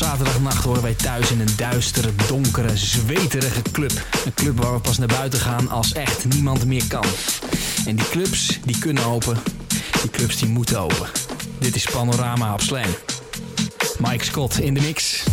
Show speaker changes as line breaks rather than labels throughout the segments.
Zaterdagnacht horen wij thuis in een duistere, donkere, zweterige club. Een club waar we pas naar buiten gaan als echt niemand meer kan. En die clubs, die kunnen open. Die clubs, die moeten open. Dit is Panorama op Slam. Mike Scott in de mix.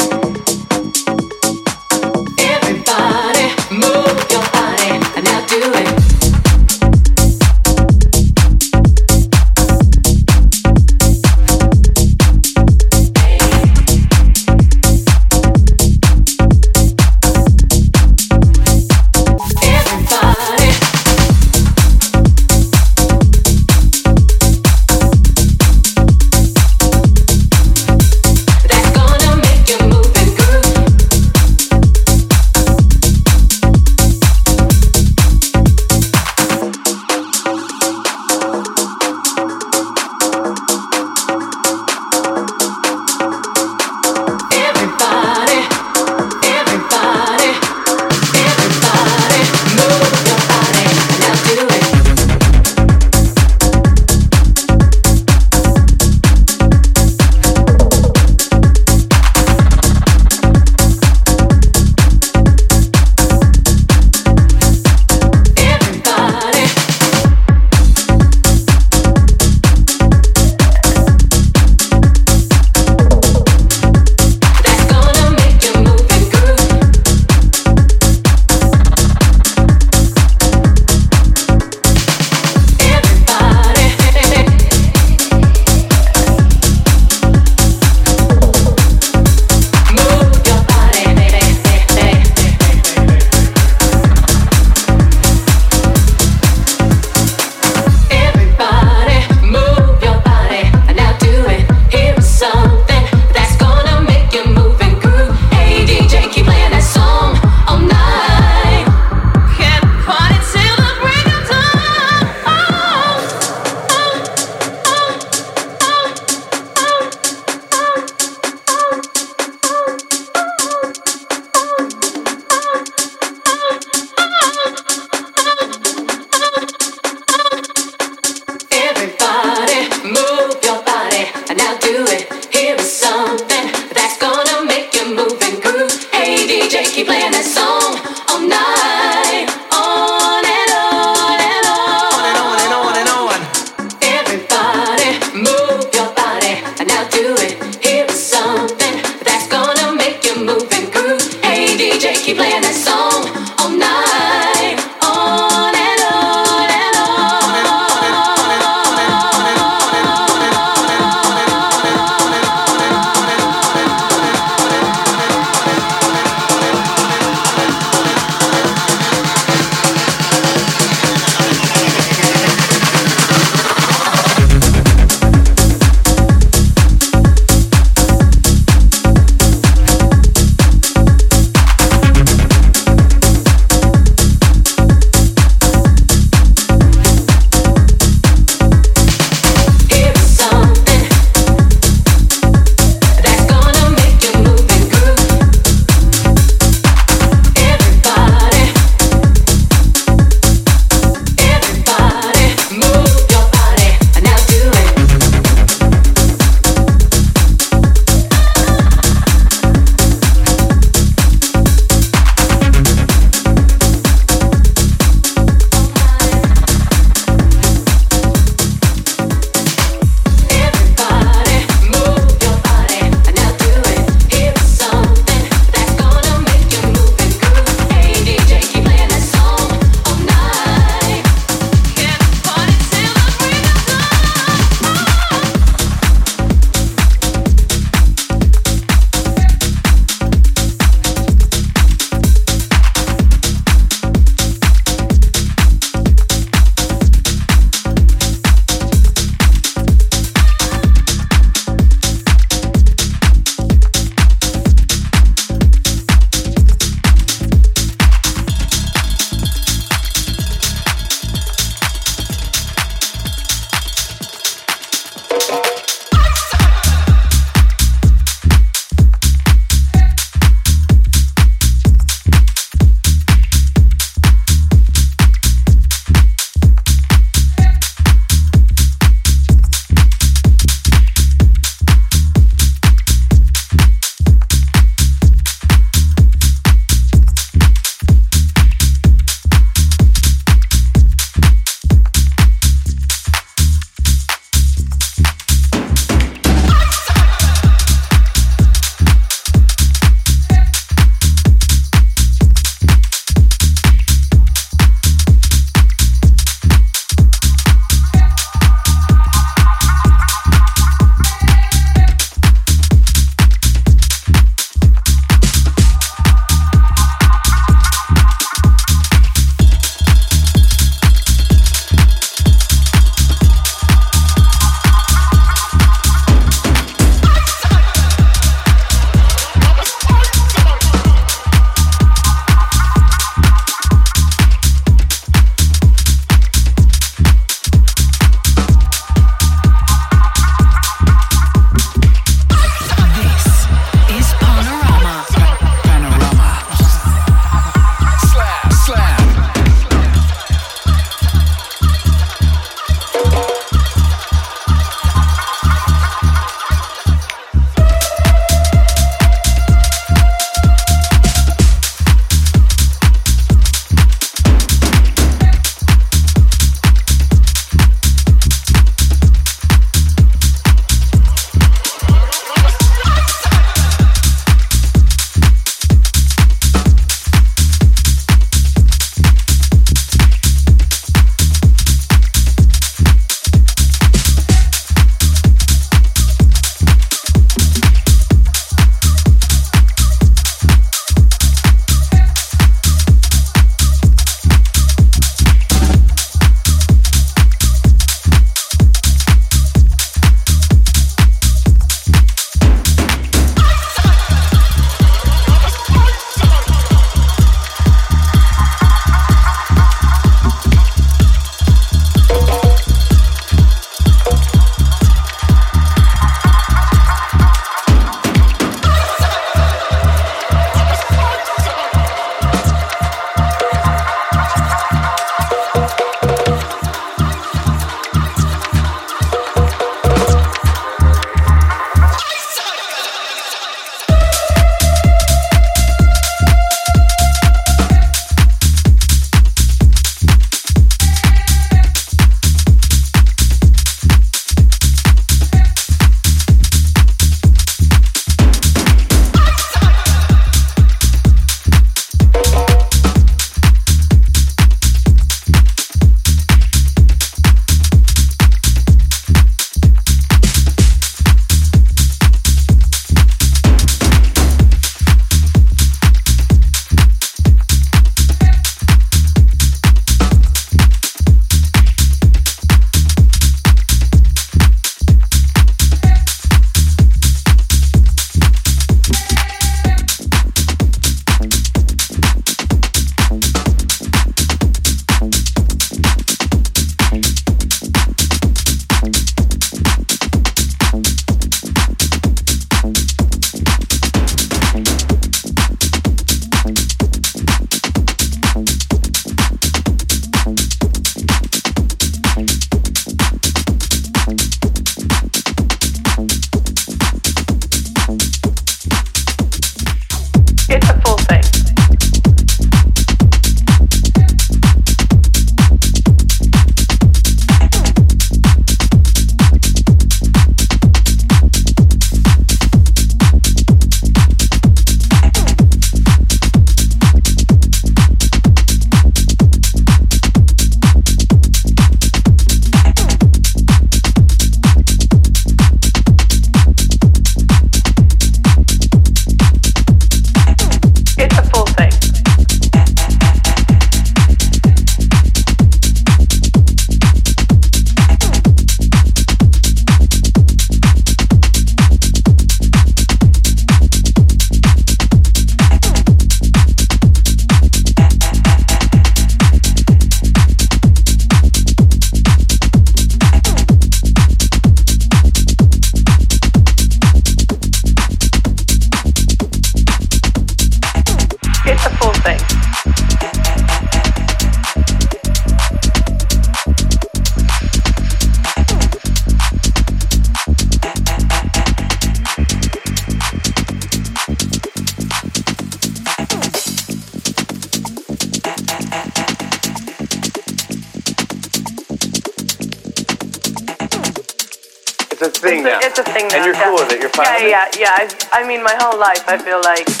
yeah, I, I mean, my whole life I feel like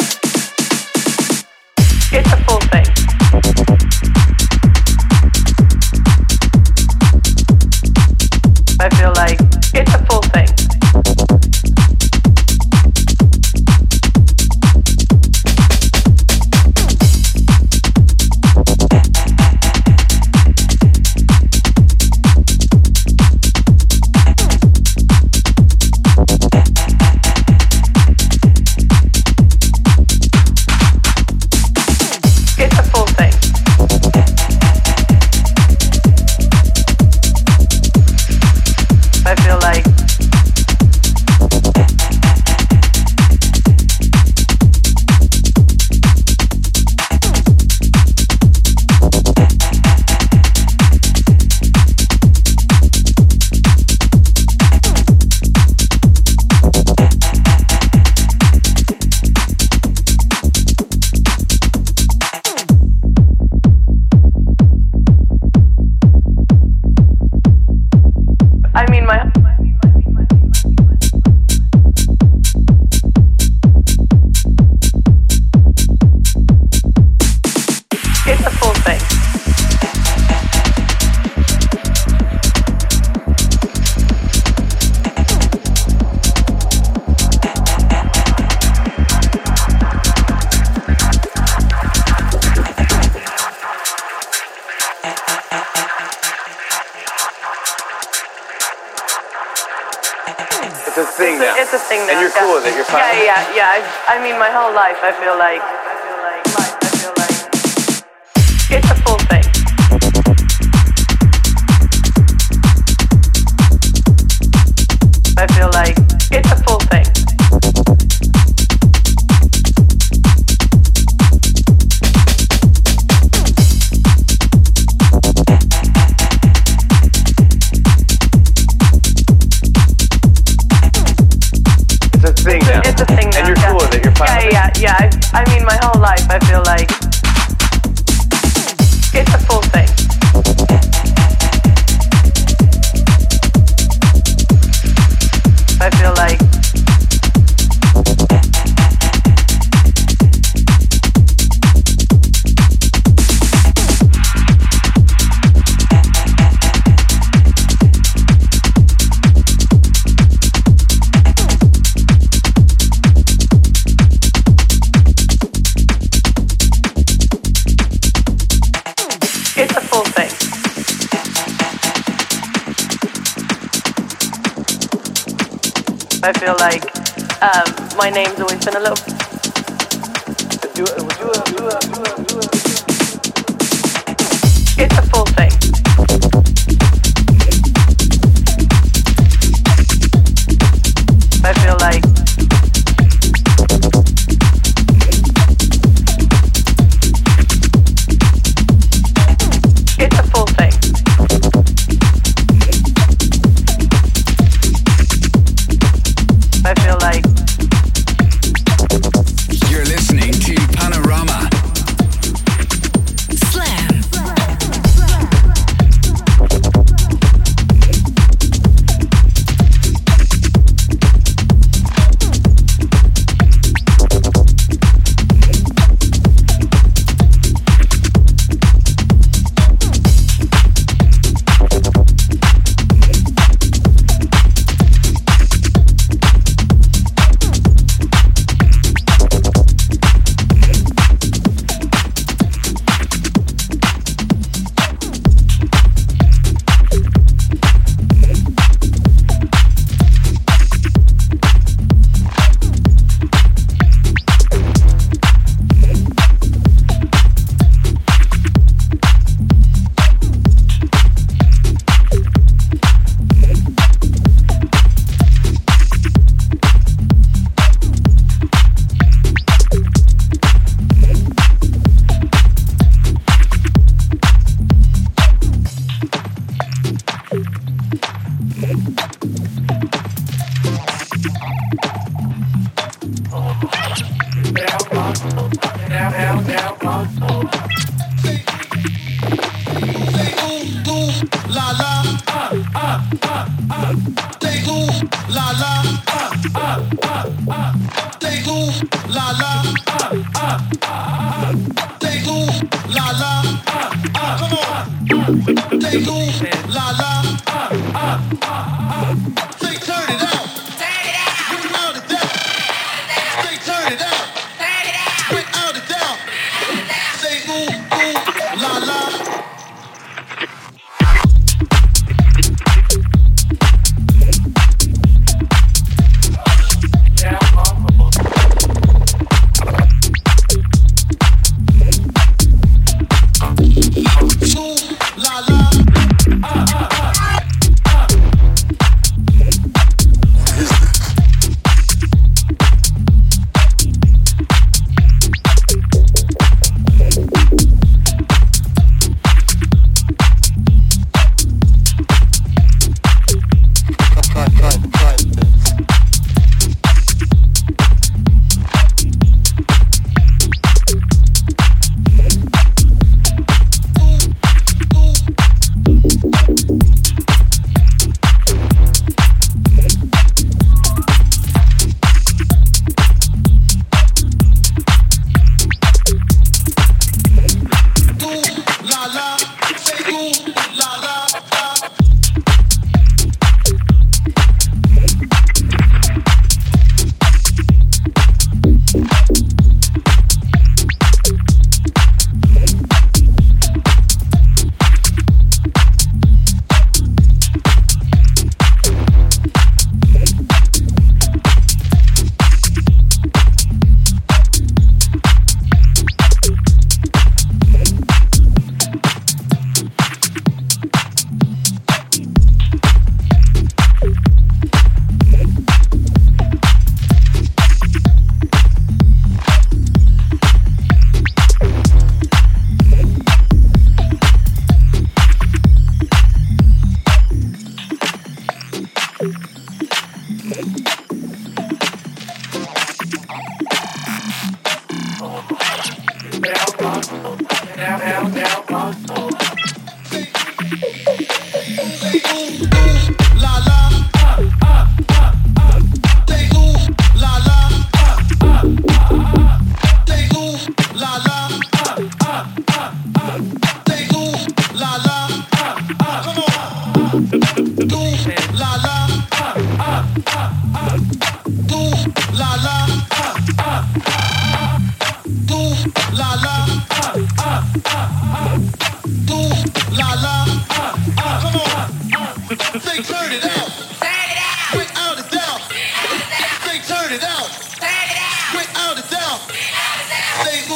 life, I feel like.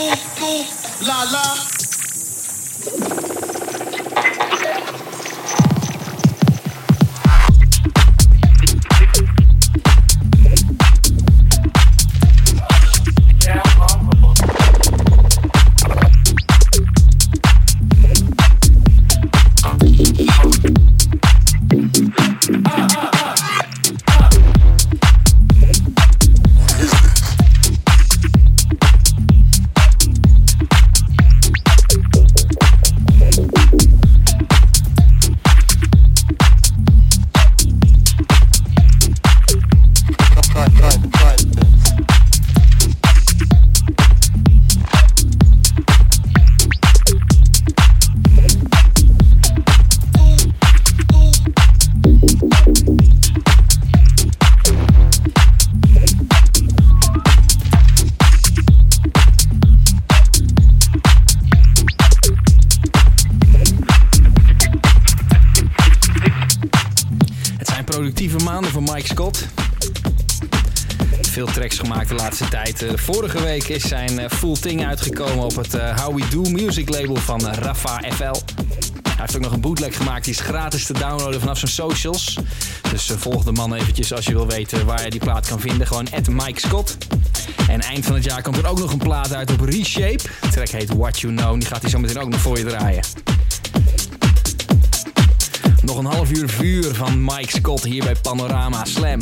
Het Eh, Vorige week is zijn eh, Full Thing uitgekomen op het eh, How We Do Music label van Rafa FL. Hij heeft ook nog een bootleg gemaakt, die is gratis te downloaden vanaf zijn socials. Dus volg de man eventjes als je wil weten waar je die plaat kan vinden. Gewoon at Mike Scott. En eind van het jaar komt er ook nog een plaat uit op Reshape. De track heet What You Know. Die gaat hij zo meteen ook nog voor je draaien. Nog een half uur vuur van Mike Scott hier bij Panorama Slam.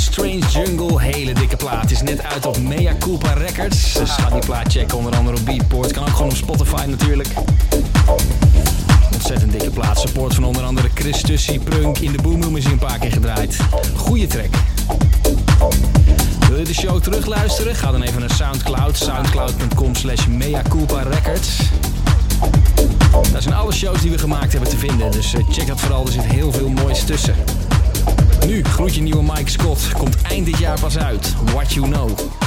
Strange Jungle. Hele dikke plaat. Is net uit op Mea Culpa Records. Dus ga die plaat checken, onder andere op Beatport. Kan ook gewoon op Spotify natuurlijk. Ontzettend dikke plaat. Support van onder andere Chris Tussie, Prunk. In de Boom Room is een paar keer gedraaid. Goeie track. Wil je de show terugluisteren? Ga dan even naar Soundcloud. Soundcloud.com slash Mea Culpa Records. Daar zijn alle shows die we gemaakt hebben te vinden. Dus eh, check dat vooral. Er zit heel veel moois tussen. Nu, groetje nieuwe Mike Scott. Komt eind dit jaar pas uit. What You Know.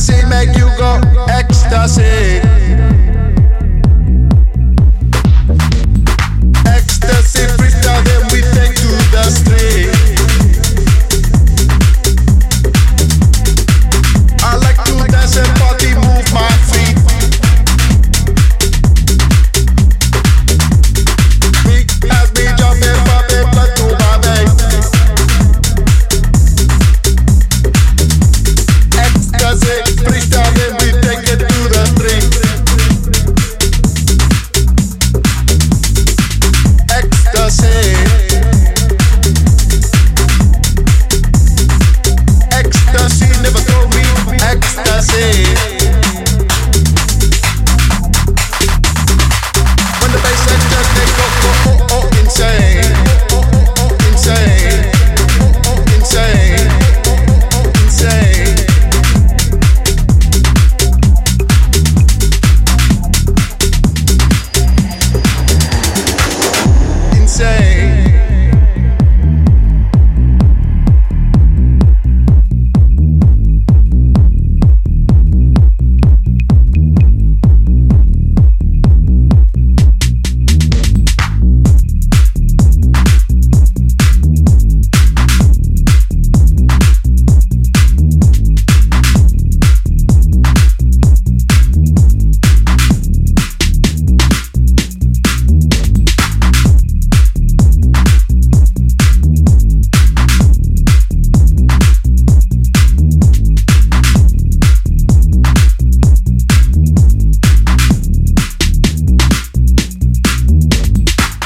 ecstasy make you go ecstasy.